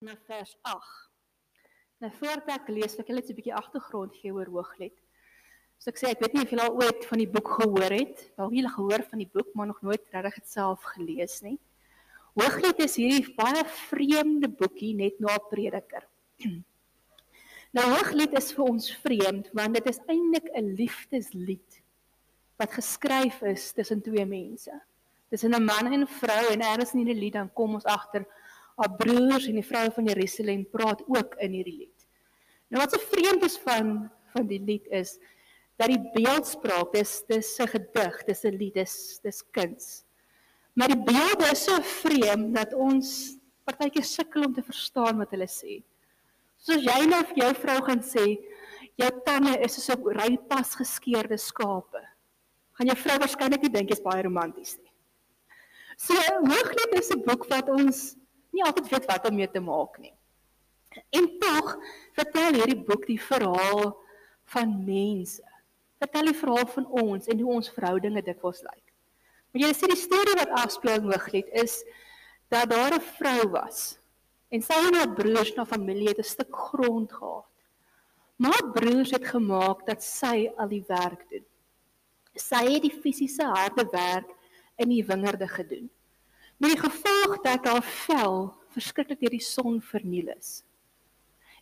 na vers 8. Nou voordat ek lees, ek wil net 'n bietjie agtergrond gee oor Hooglied. So ek sê ek weet nie of julle al ooit van die boek gehoor het. Dalk julle gehoor van die boek, maar nog nooit regtig dit self gelees nie. Hooglied is hierdie baie vreemde boekie net na Prediker. nou Hooglied is vir ons vreemd want dit is eintlik 'n liefdeslied wat geskryf is tussen twee mense. Tussen 'n man en 'n vrou en eers in die lied dan kom ons agter haar broers en die vroue van Jerusalem praat ook in hierdie lied. Nou wat so vreemd is van van die lied is dat die beeldspraak dis dis 'n gedig, dis 'n lied, dis dis kuns. Maar die beelde is so vreemd dat ons partykeer sukkel om te verstaan wat hulle sê. Soos jy nou vir jou vrou gaan sê, jou tande is soos 'n rypas geskeurde skape. Gaan jou vrou waarskynlik nie dink jy's baie romanties nie. So, Hooglied is 'n boek wat ons nie altyd weet wat om mee te maak nie. En tog vertel hierdie boek die verhaal van mense. Vertel die verhaal van ons en hoe ons verhoudinge dikwels lyk. Maar jy sien die storie wat afspeel hooglied is dat daar 'n vrou was en sy en haar broers na familie het 'n stuk grond gehad. Maar broers het gemaak dat sy al die werk doen. Sy het die fisiese harde werk in die wingerde gedoen met die gevolg dat haar vel verskriklik deur die son verniel is.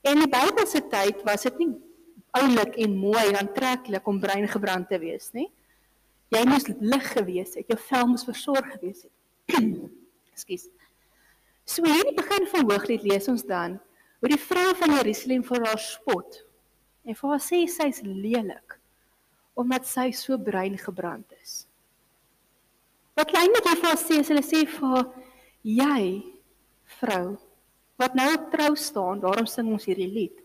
En in die Bybelse tyd was dit nie oulik en mooi en aantreklik om bruin gebrand te wees nie. Jy moes lig gewees het, jou vel moes versorg gewees het. Ekskuus. So hier in die begin van Hooglied lees ons dan hoe die vrou van Jerusalem vir haar spot en vir haar sê sy's lelik omdat sy so bruin gebrand is. Wat klein met haar sê, hulle sê vir haar, jy vrou wat nou op trou staan, daarom sing ons hierdie lied.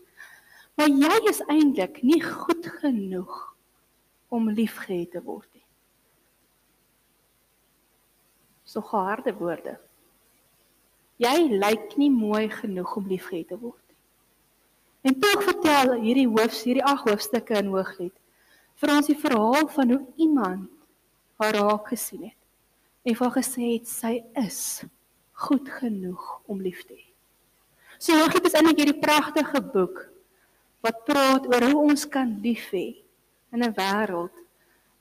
Maar jy is eintlik nie goed genoeg om liefgehad te word nie. So harde woorde. Jy lyk nie mooi genoeg om liefgehad te word nie. En tog vertel hierdie hoofs, hierdie ag hoofstukke in Hooglied vir ons die verhaal van hoe iemand haar raak gesien het en vir gesê het sy is goed genoeg om lief te hê. So Hooglied is eintlik hierdie pragtige boek wat praat oor hoe ons kan lief hê in 'n wêreld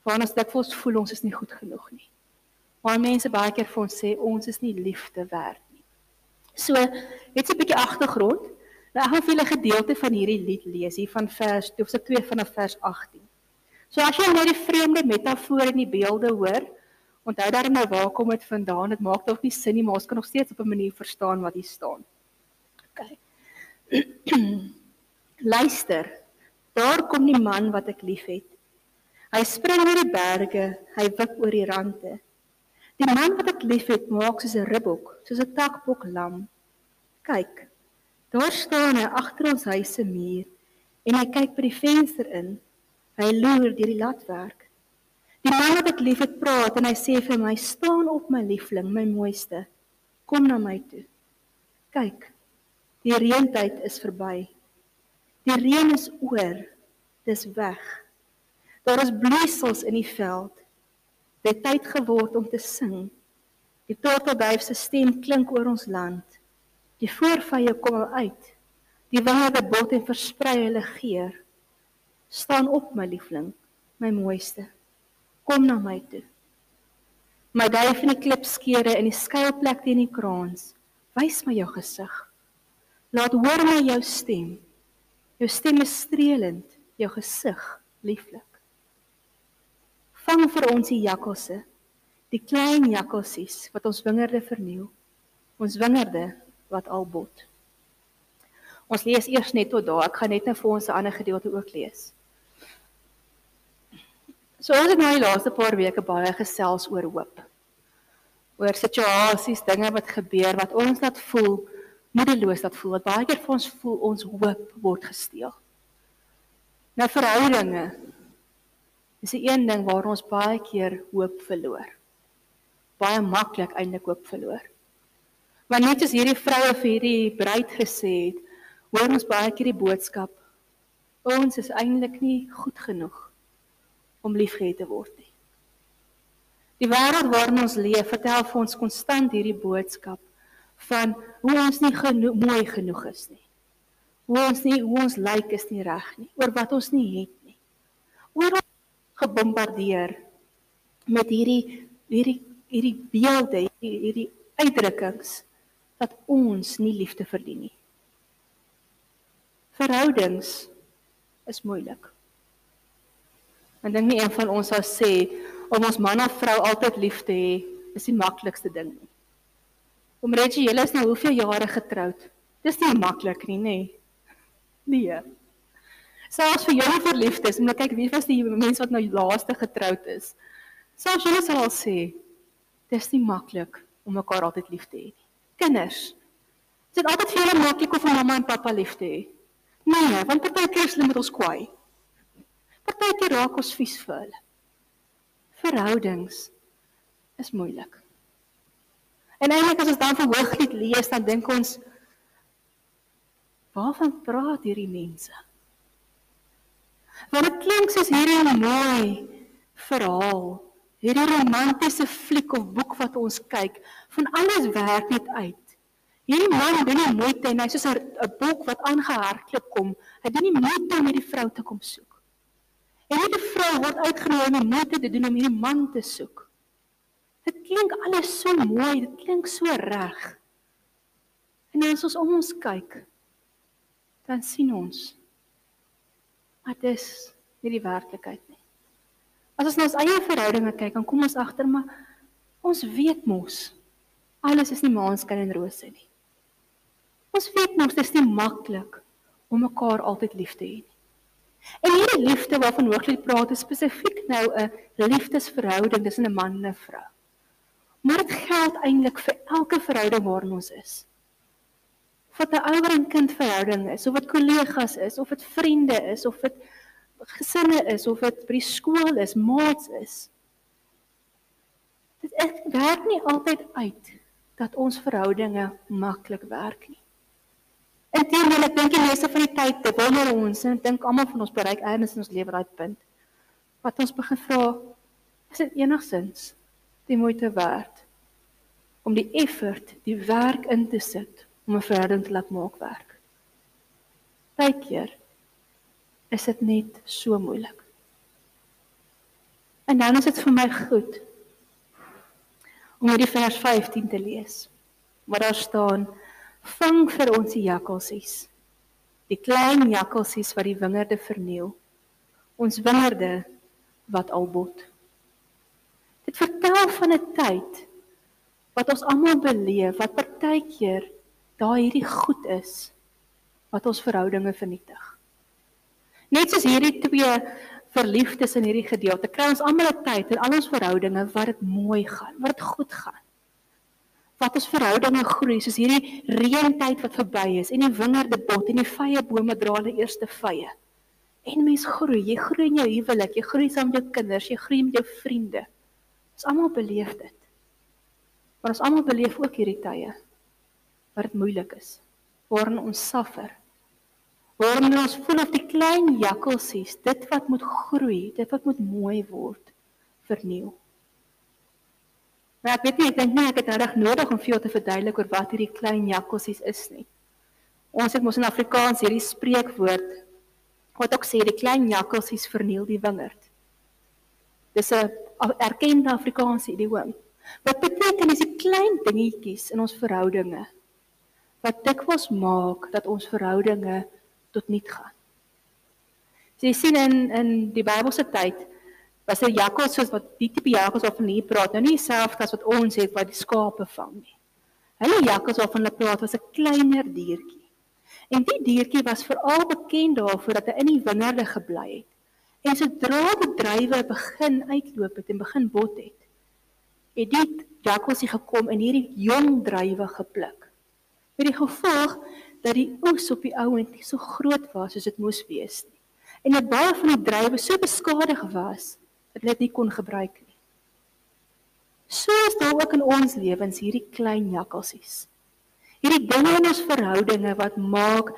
waarin ons dikwels voel ons is nie goed genoeg nie. Waar mense baie keer vir ons sê ons is nie liefde werd nie. So, net 'n bietjie agtergrond. Nou ek gaan vir julle 'n gedeelte van hierdie lied lees hier van vers hoofstuk 2 vanaf vers 18. So as jy nou die vreemde metafoor in die beelde hoor, Onthou dan nou waar kom dit vandaan? Dit maak dalk nie sin nie, maar ons kan nog steeds op 'n manier verstaan wat hier staan. OK. Luister. Daar kom die man wat ek liefhet. Hy spring oor die berge, hy wip oor die rande. Die man wat ek liefhet, maak soos 'n ribbok, soos 'n takbok lam. Kyk. Daar staan hy agter ons huis se muur en hy kyk by die venster in. Hy loer deur die latwerk. Die man wat ek liefhet praat en hy sê vir my: "Staan op my liefling, my mooiste. Kom na my toe. Kyk. Die reëntyd is verby. Die reën is oor. Dis weg. Daar is bloeisels in die veld. Dit tyd geword om te sing. Die tortelduif se stem klink oor ons land. Die voorvye kom uit. Die wingerde bot en versprei hulle geur. Staan op my liefling, my mooiste." Kom na my toe. My duif in die klipskeure in die skuilplek teen die kraans, wys my jou gesig. Laat hoor my jou stem. Jou stem is streelend, jou gesig lieflik. Vang vir ons die jakkalse, die klein jakkalsies wat ons wingerde verniel. Ons wingerde wat al bot. Ons lees eers net tot daar. Ek gaan net nou vir ons 'n ander gedeelte ook lees. So ons het nou die laaste paar weke baie gesels oor hoop. Oor situasies, dinge wat gebeur wat ons laat voel moedeloos laat voel. Wat baie keer vir ons voel ons hoop word gesteel. Nou verhoudinge is 'n een ding waar ons baie keer hoop verloor. Baie maklik eintlik hoop verloor. Want net soos hierdie vroue vir hierdie bruid gesê het, hoor ons baie keer die boodskap ons is eintlik nie goed genoeg om liefgehad te word nie. Die wêreld waarin ons leef, vertel vir ons konstant hierdie boodskap van hoe ons nie geno mooi genoeg is nie. Hoe ons nie hoe ons lyk is nie reg nie, oor wat ons nie het nie. Oor gebombardeer met hierdie hierdie hierdie beelde, hierdie, hierdie uitdrukkings dat ons nie liefde verdien nie. Verhoudings is moeilik. En dink nie een van ons sou sê om ons man of vrou altyd lief te hê is die maklikste ding nie. Om Reggie, julle is nou hoeveel jare getroud? Dis nie maklik nie, nê? Nee. Selfs vir julle verliefdes, moet kyk wie was die mense wat nou laaste getroud is. Selfs julle sal al sê dis nie maklik om mekaar altyd lief te hê nie. Kinders, is dit altyd vir julle maklik om mamma en pappa lief te hê? Nee, want partykeer is hulle met ons kwaai. Partykeer raak ons vies vir hulle. Verhoudings is moeilik. En eintlik as ons dan van Hooglied lees, dan dink ons waarvan praat hierdie mense? Want dit klink soos hierdie mooi verhaal hierdie romantiese fliek of boek wat ons kyk, van alles werk net uit. Hierdie man doen nie moeite en hy soos 'n boek wat aangehardloop kom. Hy doen nie moeite om hierdie vrou te kom soek. En hierdie vrou word uitgenooi om moeite te doen om hierdie man te soek. Dit klink alles so mooi, dit klink so reg. En as ons om ons kyk, dan sien ons dat dit nie die werklikheid nie. As ons na ons eie verhoudinge kyk, dan kom ons agter maar ons weet mos alles is nie maanskyn en rose nie. Ons weet mos dit is nie maklik om mekaar altyd lief te hê nie. En hierdie liefde waarvan Hooglied praat, is spesifiek nou 'n liefdesverhouding tussen 'n man en 'n vrou. Maar dit geld eintlik vir elke verhouding waarin ons is. Of dit 'n ouer en kind verhouding is, of dit kollegas is, of dit vriende is, of dit gesinne is of dit by die skool is, maats is. Dit werk nie altyd uit dat ons verhoudinge maklik werk nie. Inteendeel, ek dink die meeste van die tyd te wonder ons en dink almal van ons bereik eers ons lewe daai punt wat ons begin vra is dit enigsins die moeite werd om die effort, die werk in te sit om 'n verhouding te laat maak werk. Partykeer is dit net so moeilik. En dan is dit vir my goed om hierdie vers 15 te lees. Waar daar staan: "Vang vir ons die jakkalsies, die klein jakkalsies wat die wingerde verniel, ons wingerde wat al bot." Dit vertel van 'n tyd wat ons almal beleef wat partykeer daar hierdie goed is wat ons verhoudinge vernietig. Net soos hierdie twee verliefdes in hierdie gedeelte, kry ons almal 'n tyd in al ons verhoudinge waar dit mooi gaan, waar dit goed gaan. Wat ons verhoudinge groei, soos hierdie reëntyd wat verby is en die wingerde bot en die vye bome dra hulle eerste vye. En mens groei, jy groei in jou huwelik, jy groei saam met jou kinders, jy groei met jou vriende. Ons almal beleef dit. Maar ons almal beleef ook hierdie tye waar dit moeilik is, waarin ons suffer waarin ons voel of die klein jakkalsies, dit wat moet groei, dit wat moet mooi word, verniel. Maar ek weet nie, ek dink nie ek het reg nodig om vir jou te verduidelik oor wat hierdie klein jakkalsies is nie. Ons het mos in Afrikaans hierdie spreekwoord wat ook sê die klein jakkalsies verniel die wingerd. Dis 'n erkende Afrikaanse idiom. Wat beteken is die klein dingetjies in ons verhoudinge wat dikwels maak dat ons verhoudinge tot niet gaan. So jy sien in in die Bybelse tyd was daar jakkals soos wat die tipe jakkals waarvan hier praat, nou nie dieselfde as wat ons het wat die skape vang nie. Hulle jakkals waarvan hulle praat was 'n kleiner diertjie. En die diertjie was veral bekend daarvoor dat hy in die wingerde gebly het. En sodra die druiwe begin uitloop het en begin bot het, het die jakkals hier gekom en hierdie jong druiwe gepluk. Met die gevolg dat die oes op die ou end nie so groot was soos dit moes wees nie. En dat baie van die druiwe so beskadig was dat hulle dit nie kon gebruik nie. So is daar ook in ons lewens hierdie klein jakkalsies. Hierdie dinge in ons verhoudinge wat maak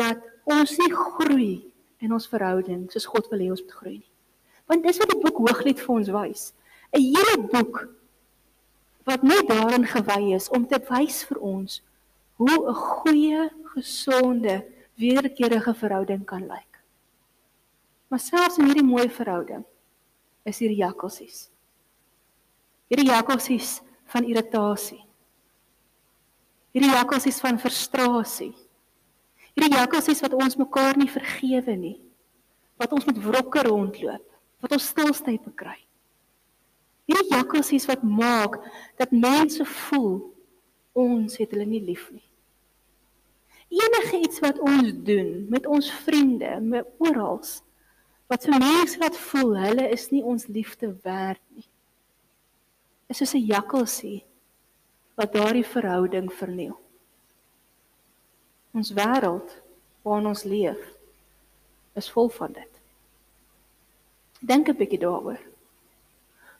dat ons nie groei in ons verhouding soos God wil hê ons moet groei nie. Want dis wat die boek Hooglied vir ons wys. 'n Hele boek wat net daarin gewy is om te wys vir ons hoe 'n goeie, gesonde, wederkerige verhouding kan lyk. Maar selfs in hierdie mooi verhouding is hier jakkalsies. Hierdie jakkalsies van irritasie. Hierdie jakkalsies van frustrasie. Hierdie jakkalsies wat ons mekaar nie vergewe nie. Wat ons met wrokke rondloop, wat ons stilstype kry. Hierdie jakkalsies wat maak dat mense voel ons het hulle nie lief nie. Enige iets wat ons doen met ons vriende, met oral wat vir mense laat voel hulle is nie ons liefde werd nie. Is soos 'n jakkalsie wat daardie verhouding verniel. Ons wêreld waarin ons leef is vol van dit. Dink 'n bietjie daaroor.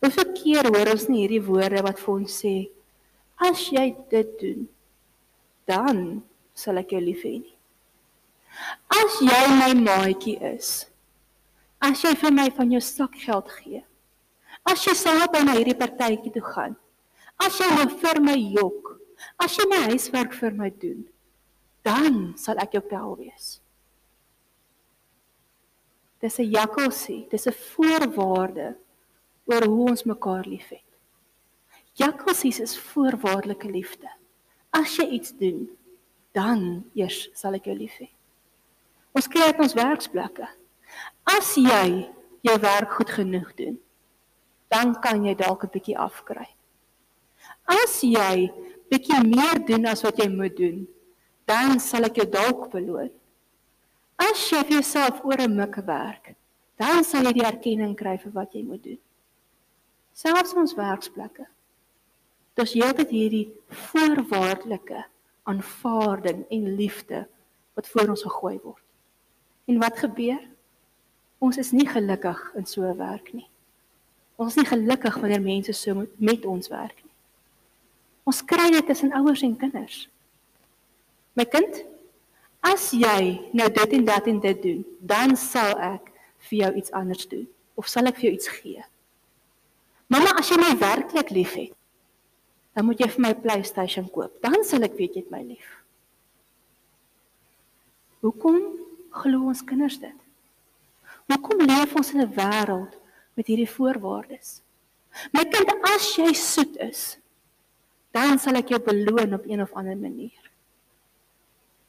Hoeveel keer hoor ons nie hierdie woorde wat vir ons sê as jy dit doen dan sal ek jou lief hê nie. As jy my maatjie is, as jy vir my van jou sakgeld gee. As jy met my na hierdie partytjie toe gaan. As jy nou vir my jok. As jy my huiswerk vir my doen, dan sal ek jou pel wees. Dis 'n jakkalsie, dis 'n voorwaarde oor hoe ons mekaar liefhet. Jakkalsies is voorwaardelike liefde. As jy iets doen, dan eers sal ek jou lief hê. Ons kry dit ons werksplekke. As jy jou werk goed genoeg doen, dan kan jy dalk 'n bietjie afkry. As jy bietjie meer doen as wat jy moet doen, dan sal ek jou dalk beloon. As jy vir jouself oor 'n mik werk, dan sal jy die erkenning kry vir wat jy moet doen. Selfs ons werksplekke. Dis heeltyd hierdie voorwaardelike aanvaarding en liefde wat voor ons gegooi word. En wat gebeur? Ons is nie gelukkig in so 'n werk nie. Ons is nie gelukkig wanneer mense so met, ons werk nie. Ons kry dit tussen ouers en kinders. My kind, as jy nou dit en dat en dit doen, dan sal ek vir jou iets anders doen of sal ek vir jou iets gee. Mamma, as jy my werklik liefhet, dan moet jy vir my PlayStation koop. Dan sal ek weet jy het my lief. Hoekom glo ons kinders dit? Hoekom leef ons in 'n wêreld met hierdie voorwaardes? My kind, as jy soet is, dan sal ek jou beloon op een of ander manier.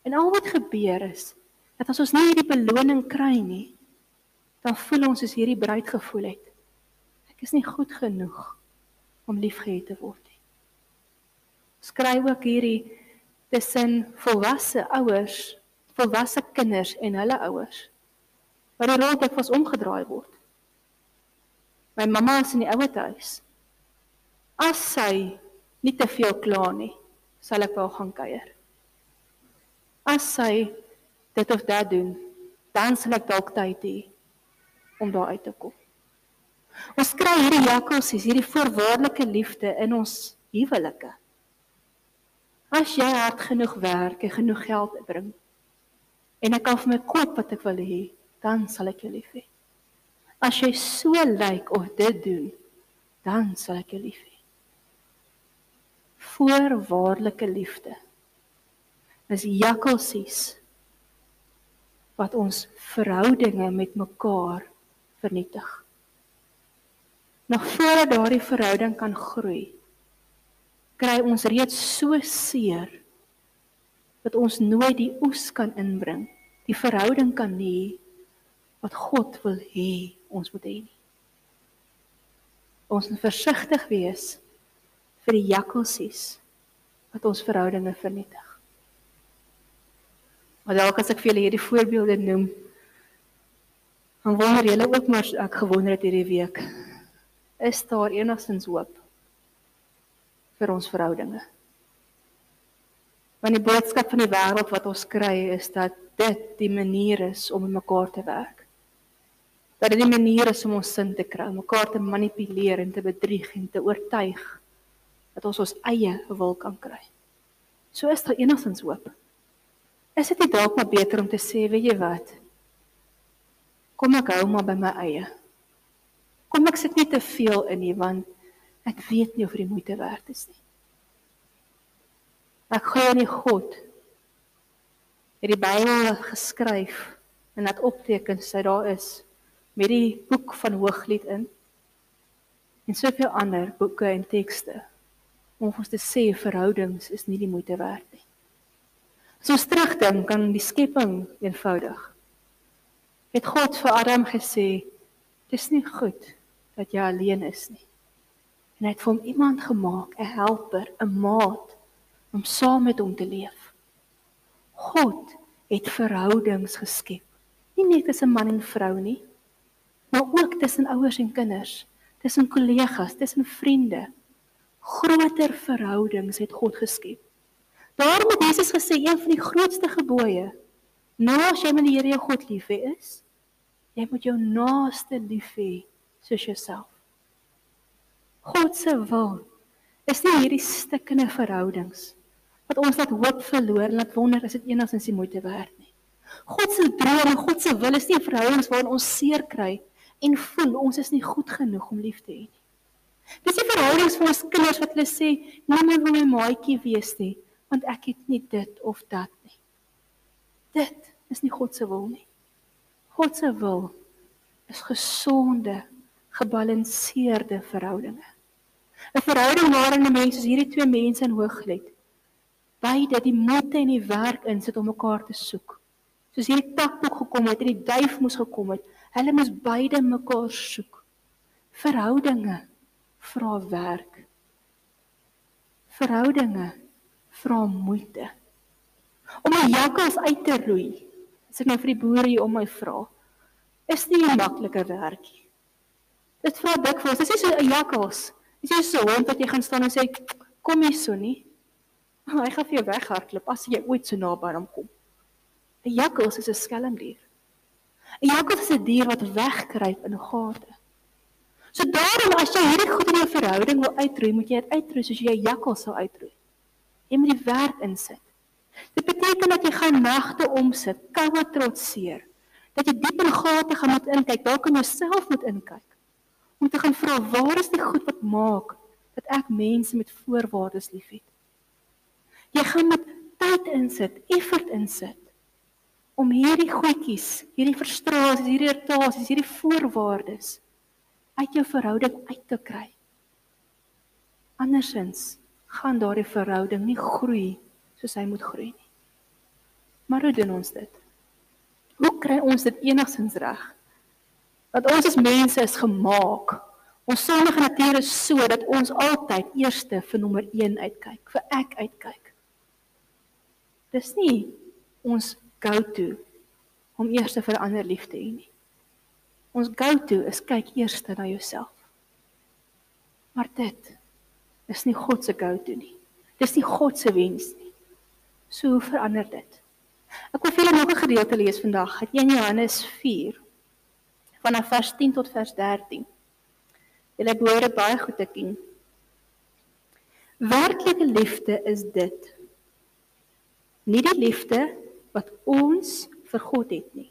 En al wat gebeur is dat as ons nie hierdie beloning kry nie, dan voel ons soos hierdie bruid gevoel het. Ek is nie goed genoeg om liefgehad te word nie. Skryf ook hierdie tussen volwasse ouers, volwasse kinders en hulle ouers waar die rol dit was omgedraai word. My mamma is in die ouer huis. As sy nie te veel kla nie, sal ek wel gaan kuier. As sy dit of dat doen, dan sal ek dalk tyd hê om daar uit te kom. Ons kry hierdie jakkalsies, hierdie voorwaardelike liefde in ons huwelike. As jy hard genoeg werk en genoeg geld bring en ek kan vir my koop wat ek wil hê, dan sal ek jou lief hê. As jy so lyk of dit doen, dan sal ek jou lief hê. Voorwaardelike liefde is jakkalsies wat ons verhoudinge met mekaar vernietig. Nog voordat daardie verhouding kan groei, kry ons reeds so seer dat ons nooit die oes kan inbring, die verhouding kan hê wat God wil hê ons moet hê nie. Ons moet versigtig wees vir die jakkalsies wat ons verhoudinge vernietig. Maar dalk as ek vir julle hierdie voorbeelde noem, dan wonder julle ook maar ek gewonder het hierdie week, is daar enigstens hoop vir ons verhoudinge? Want die boodskap van die wêreld wat ons kry is dat dit die manier is om met mekaar te werk dat dit 'n manier is om ons sin te kry, mekaar te manipuleer en te bedrieg en te oortuig dat ons ons eie wil kan kry. So is daar enigstens hoop. Is dit nie dalk maar beter om te sê, weet jy wat? Kom ek hou maar by my eie. Kom ek sit nie te veel in nie want Ek weet nie of dit moeite werd is nie. Ek glo in God. Het die Bybel geskryf en dat opteken sy daar is met die boek van Hooglied in en soveel ander boeke en tekste om ons te sê verhoudings is nie die moeite werd nie. As ons terugdink aan die skepping eenvoudig. Het God vir Adam gesê, "Dis nie goed dat jy alleen is nie." En hy het vir hom iemand gemaak, 'n helper, 'n maat om saam met hom te leef. God het verhoudings geskep. Nie net tussen man en vrou nie, maar ook tussen ouers en kinders, tussen kollegas, tussen vriende. Groter verhoudings het God geskep. Daarom het Jesus gesê een van die grootste gebooie, nou as jy met die Here jou God lief hê is, jy moet jou naaste lief hê soos jouself. God se wil is nie hierdie stikkende verhoudings wat ons laat hoop verloor en laat wonder is dit enigsins die moeite werd nie. God se droom en God se wil is nie verhoudings waarin ons seer kry en voel ons is nie goed genoeg om lief te hê nie. Dis die verhoudings van ons kinders wat hulle sê, "Niemand wil my maatjie wees nie, want ek het nie dit of dat nie." Dit is nie God se wil nie. God se wil is gesonde, gebalanseerde verhoudinge. 'n Verhouding waarin 'n mens soos hierdie twee mense in Hooglied beide die moeite en die werk insit om mekaar te soek. Soos hierdie takboek gekom het en die duif moes gekom het, hulle moes beide mekaar soek. Verhoudinge vra werk. Verhoudinge vra moeite. Om 'n jakkals uit te roei, as ek nou vir die boere hier om my vra, is nie 'n maklike werkie. Dit vra dikwels, dis nie so 'n jakkals. Dis nie so 'n hond wat jy gaan staan en sê kom hier so nie. Hy gaan vir jou weghardloop as jy ooit so naby aan hom kom. 'n Jakkals is 'n skelmdier. 'n Jakkals is 'n dier wat wegkruip in gate. So daarom as jy hierdie goed in jou verhouding wil uitroei, moet jy dit uitroei soos jy 'n jakkals sou uitroei. Jy moet die werk insit. Dit beteken dat jy gaan nagte omsit, koue trotseer. Dat jy diep in gate gaan moet inkyk, dalk in jouself moet inkyk. Om te gaan vra, waar is die goed wat maak dat ek mense met voorwaardes liefhet? Jy gaan met tyd insit, effort insit om hierdie goedjies, hierdie frustrasies, hierdie irritasies, hierdie voorwaardes uit jou verhouding uit te kry. Andersins gaan daardie verhouding nie groei soos hy moet groei nie. Maar hoe doen ons dit? Hoe kry ons dit enigstens reg? Dat ons as mense is gemaak. Ons sondige natuur is so dat ons altyd eerste vir nommer 1 uitkyk, vir ek uitkyk. Dis nie ons go-to om eers vir ander lief te hê nie. Ons go-to is kyk eers na jouself. Maar dit is nie God se go-to nie. Dis nie God se wens nie. So hoe verander dit? Ek wil vir julle nog 'n gedeelte lees vandag uit 1 Johannes 4 vanaf vers 10 tot vers 13. Julle behoort baie goed te ken. Werklike liefde is dit nie die liefde wat ons vir God het nie.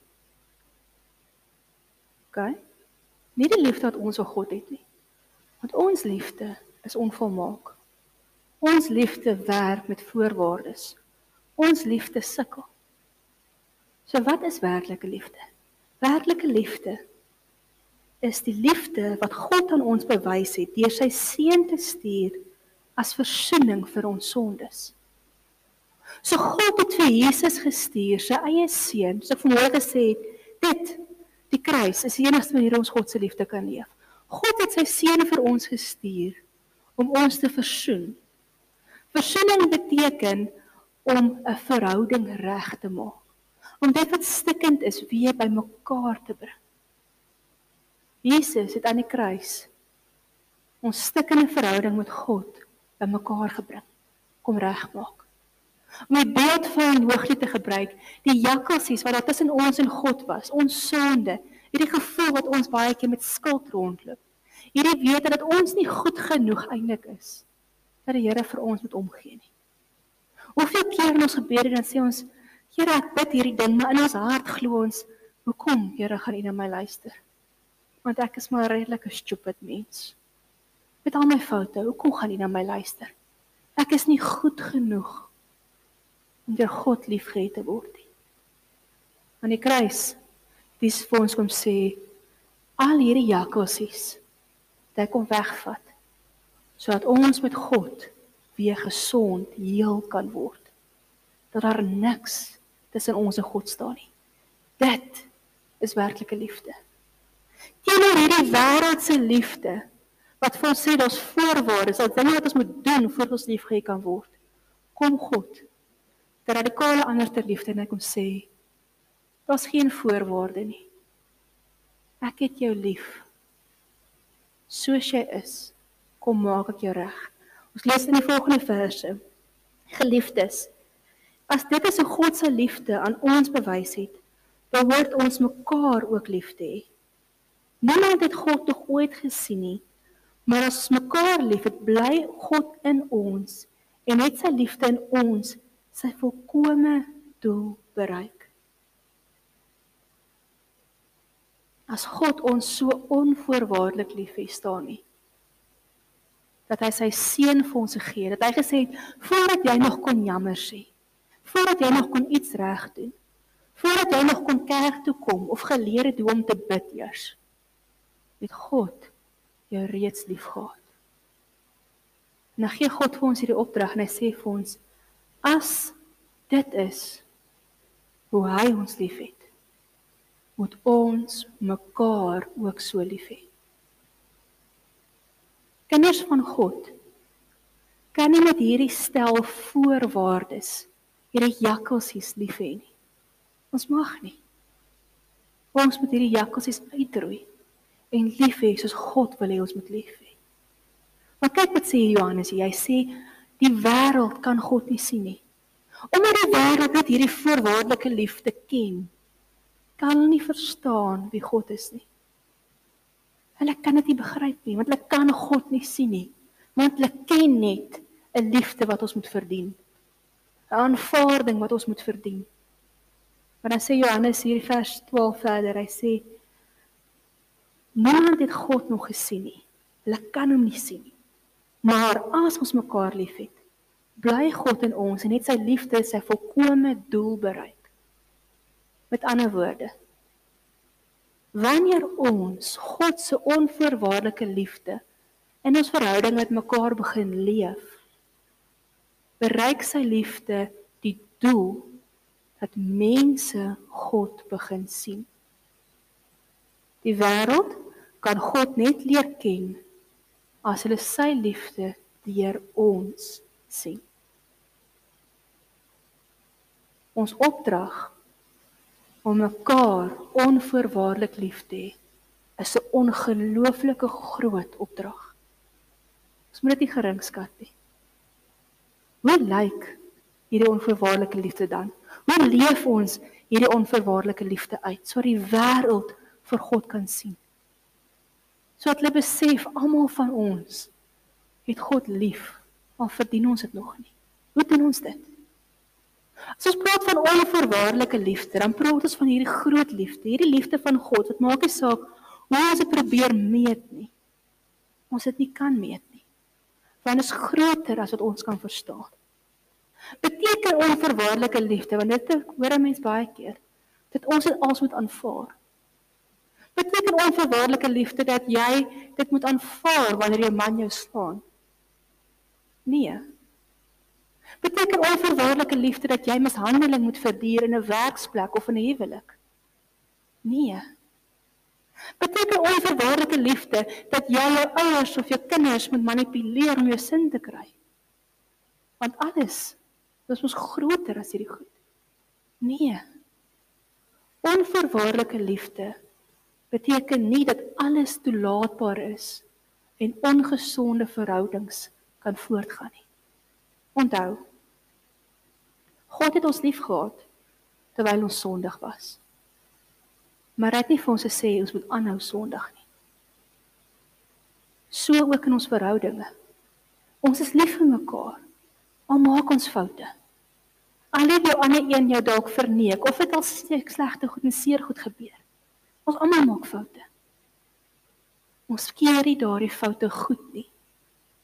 OK? Nie die liefde wat ons vir God het nie. Want ons liefde is onvolmaak. Ons liefde werk met voorwaardes. Ons liefde sukkel. So wat is werklike liefde? Werklike liefde is die liefde wat God aan ons bewys het deur sy seun te stuur as verzoening vir ons sondes. So God het vir Jesus gestuur, sy eie seun. So vanmôre gesê het, dit die kruis is die enigste manier om ons God se liefde kan leef. God het sy seun vir ons gestuur om ons te versoen. Versoening beteken om 'n verhouding reg te maak. Om dit wat stikkend is weer bymekaar te bring. Jesus het aan die kruis ons stikkende verhouding met God bymekaar gebring. Kom regmaak om die beeld van hooglied te gebruik, die jakkalsies wat daar tussen ons en God was, ons sonde, hierdie gevoel wat ons baie keer met skuld rondloop. Hierdie wete dat ons nie goed genoeg eintlik is dat die Here vir ons moet omgee nie. Hoeveel keer in ons gebede dan sê ons, Here, ek bid hierdie ding, maar in ons hart glo ons, hoekom, Here, gaan U na my luister? Want ek is maar 'n redelike stupid mens. Met al my foute, hoekom gaan U na my luister? Ek is nie goed genoeg om deur God liefgehad te word nie. Aan die kruis dis vir ons kom sê al hierdie jakkalsies dat hy kom wegvat sodat ons met God weer gesond heel kan word. Dat daar niks tussen ons en God staan nie. Dit is werklike liefde. Teenoor hierdie wêreldse liefde wat vir ons sê daar's voorwaardes, daar's dinge wat ons moet doen voordat ons liefgehad kan word. Kom God. Dat radikale anderste liefde net kom sê daar's geen voorwaarde nie. Ek het jou lief. Soos jy is, kom maak ek jou reg. Ons lees in die volgende verse. Geliefdes, as dit is 'n God se liefde aan ons bewys het, behoort ons mekaar ook lief te hê. Niemand het God nog ooit gesien nie, maar as ons mekaar liefhet, bly God in ons en met sy liefde in ons sy volkomme doel bereik. As God ons so onvoorwaardelik liefhet, staan nie dat hy sy seun vir ons gegee het. Dat hy gesê het voordat jy nog kon jammer sê, voordat jy nog kon iets reg doen, voordat jy nog kon kerk toe kom of geleer het hoe om te bid eers, het God jou reeds liefgehad. En dan gee God vir ons hierdie opdrag en hy sê vir ons as dit is hoe hy ons liefhet, moet ons mekaar ook so lief hê kinders van God kan nie met hierdie stel voorwaardes hierdie jakkalsies lief hê nie. Ons mag nie. Ons moet hierdie jakkalsies uitroei en lief hê soos God wil hê ons moet lief hê. Maar kyk wat sê Johannes, hy sê die wêreld kan God nie sien nie. Omdat die wêreld net hierdie voorwaardelike liefde ken, kan hulle nie verstaan wie God is nie. Hulle kan dit nie begryp nie, want hulle kan God nie sien nie. Want hulle ken net 'n liefde wat ons moet verdien. 'n Aanvaarding wat ons moet verdien. Maar dan sê Johannes hier vers 12 verder, hy sê niemand het God nog gesien nie. Hulle kan hom nie sien nie. Maar as ons mekaar liefhet, bly God in ons en net sy liefde sy volkomme doel bereik. Met ander woorde, wanneer ons God se onvoorwaardelike liefde in ons verhouding met mekaar begin leef, bereik sy liefde die doel dat mense God begin sien. Die wêreld kan God net leer ken as hulle sy liefde deur ons sien. Ons opdrag om mekaar onvoorwaardelik lief te hê is 'n ongelooflike groot opdrag. Ons moet dit nie geringskat nie. Hoe lyk hierdie onvoorwaardelike liefde dan? Hoe leef ons hierdie onvoorwaardelike liefde uit sodat die wêreld vir God kan sien? Sodat hulle besef almal van ons het God lief, al verdien ons dit nog nie. Hoe doen ons dit? As ons praat van onvoorwaardelike liefde, dan praat ons van hierdie groot liefde, hierdie liefde van God wat maak nie saak hoe ons dit probeer meet nie. Ons dit nie kan meet nie. Want dit is groter as wat ons kan verstaan. Beteken onvoorwaardelike liefde, want dit hoor 'n mens baie keer, dat ons dit als moet aanvaar. Beteken onvoorwaardelike liefde dat jy dit moet aanvaar wanneer jou man jou slaan? Nee. Beteken onvoorwaardelike liefde dat jy mishandeling moet verduur in 'n werksplek of in 'n huwelik? Nee. Beteken onvoorwaardelike liefde dat jy jou ouers of jou kinders moet manipuleer om jou sin te kry? Want alles is mos groter as hierdie goed. Nee. Onvoorwaardelike liefde beteken nie dat alles toelaatbaar is en ongesonde verhoudings kan voortgaan nie. Onthou, God het ons liefgehad terwyl ons sondig was. Maar hy het nie vir ons gesê ons moet aanhou sondig nie. So ook in ons verhoudinge. Ons is lief vir mekaar. Al maak ons foute. Al het jou ander een jou dalk verneek of het al slegte goed en seer goed gebeur. Ons almal maak foute. Ons keer nie daardie foute goed nie.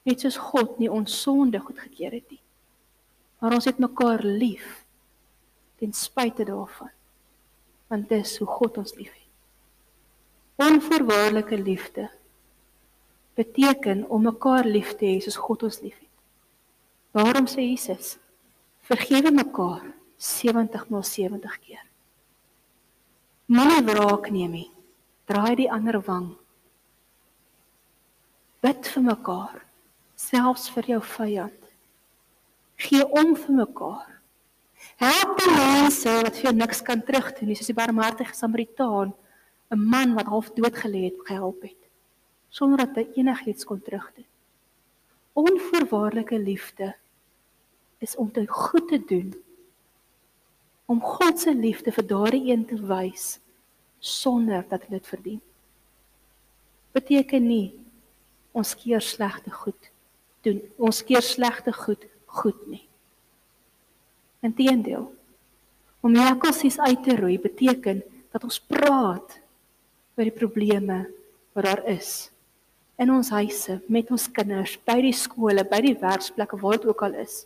Net soos God nie ons sonde goedgekeur het nie. Maar ons het mekaar lief ten spyte daarvan. Want dis hoe God ons liefhet. Onvoorwaardelike liefde beteken om mekaar lief te hê soos God ons liefhet. Daarom sê Jesus: Vergewe mekaar 70 maal 70 keer. Moenie wraak neem nie. Draai die ander wang. Bid vir mekaar, selfs vir jou vyand. Gee om vir mekaar. Help die mense wat vir jou niks kan terugdoen nie, soos die barmhartige Samaritaan, 'n man wat half dood gelê het, gehelp het sonder dat hy enigiets kon terugdoen. Onvoorwaardelike liefde is om te goed te doen. Om God se liefde vir daardie een te wys sonder dat hulle dit verdien. Beteken nie ons keer slegte goed doen. Ons keer slegte goed goed nie. Inteendeel, om jakkalsies uit te roei beteken dat ons praat oor die probleme wat daar is in ons huise met ons kinders, by die skole, by die werksplekke waar dit ook al is.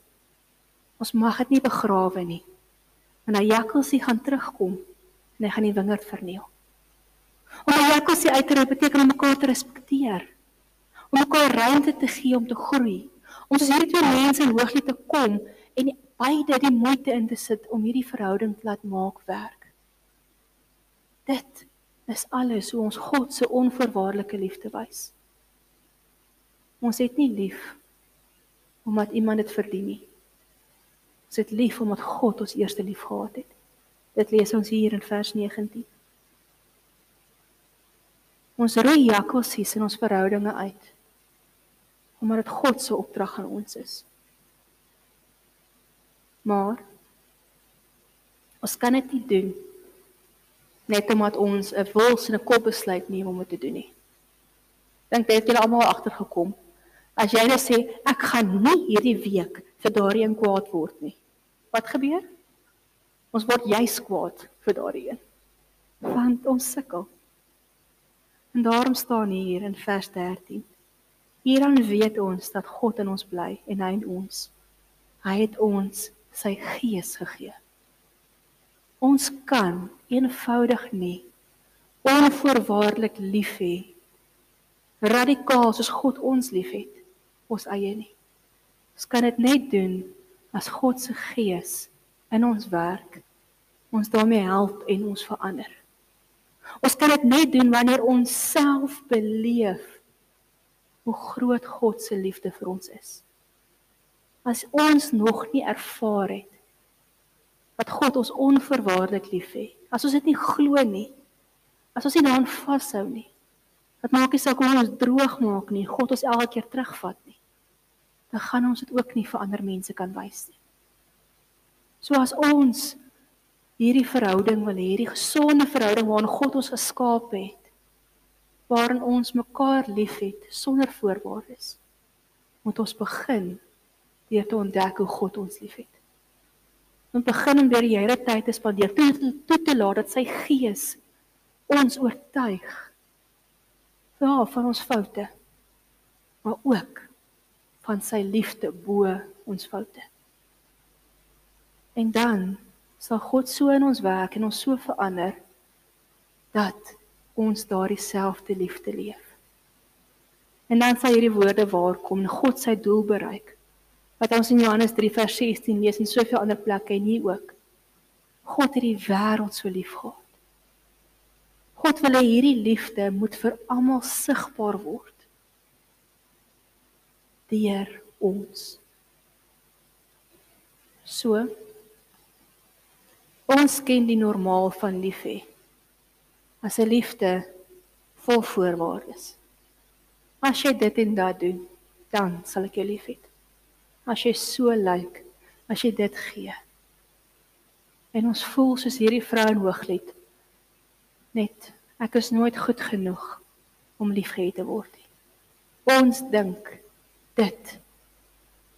Ons mag dit nie begrawe nie. Want hy jakkalsie gaan terugkom en hy gaan die wingerd verniel. Om 'n jakkalsie uit te roei beteken om mekaar te respekteer. Om mekaar ruimte te gee om te groei. Om soos hierdie twee mense in hooglied te kom en beide die moeite in te sit om hierdie verhouding te laat maak werk. Dit is alles hoe ons God se onvoorwaardelike liefde wys. Ons het nie lief omdat iemand dit verdien nie. Ons het lief omdat God ons eerste lief gehad het. Dit lees ons hier in vers 19. Ons roei jakkalsies in ons verhoudinge uit omdat dit God se opdrag aan ons is. Maar ons kan dit nie doen net omdat ons 'n wils en 'n kop besluit neem om dit te doen nie. Dink jy het julle almal agtergekom As jy net sê ek gaan nie hierdie week vir daardie een kwaad word nie. Wat gebeur? Ons word juis kwaad vir daardie een. Want ons sukkel. En daarom staan hier in vers 13. Hieraan weet ons dat God in ons bly en hy in ons. Hy het ons sy gees gegee. Ons kan eenvoudig nie onvoorwaardelik lief hê radikaal soos God ons liefhet ons eie nie. Ons kan dit net doen as God se gees in ons werk. Ons daarmee help en ons verander. Ons kan dit net doen wanneer ons self beleef hoe groot God se liefde vir ons is. As ons nog nie ervaar het dat God ons onverwaarlik liefhet, as ons dit nie glo nie, as ons nie daaraan vashou nie, dat maak nie saak hoe ons droog maak nie, God ons elke keer terugvat nie dan gaan ons dit ook nie vir ander mense kan wys nie. So as ons hierdie verhouding wil hê, hierdie gesonde verhouding waarin God ons geskaap het, waarin ons mekaar liefhet sonder voorwaardes, moet ons begin deur te ontdek hoe God ons liefhet. Ons begin om deur die Here tyd te spandeer, toe, toe, toe te laat dat sy gees ons oortuig ja, van ons foute, maar ook van sy liefde bo ons foute. En dan sal God so in ons werk en ons so verander dat ons daardie selfde liefde leef. En dan sal hierdie woorde waar kom en God sy doel bereik. Wat ons in Johannes 3 vers 16 lees en soveel ander plekke en hier ook. God het die wêreld so lief gehad. God wil hê hierdie liefde moet vir almal sigbaar word deur ons. So ons ken die normaal van lief hê. As 'n liefde vol voorwaardes. As jy dit en dat doen, dan sal ek jou lief hê. As jy so lyk, as jy dit gee. En ons voel soos hierdie vrou in Hooglied. Net ek is nooit goed genoeg om liefgehad te word nie. Ons dink Dit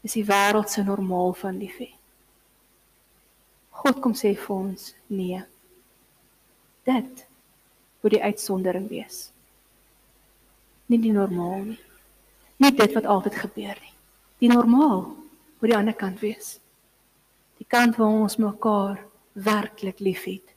is die wêreld se normaal van liefhe. God kom sê vir ons, nee. Dit moet die uitsondering wees. Nie die normaal nie. Nie dit wat altyd gebeur nie. Die normaal moet die ander kant wees. Die kant waar ons mekaar werklik liefhet.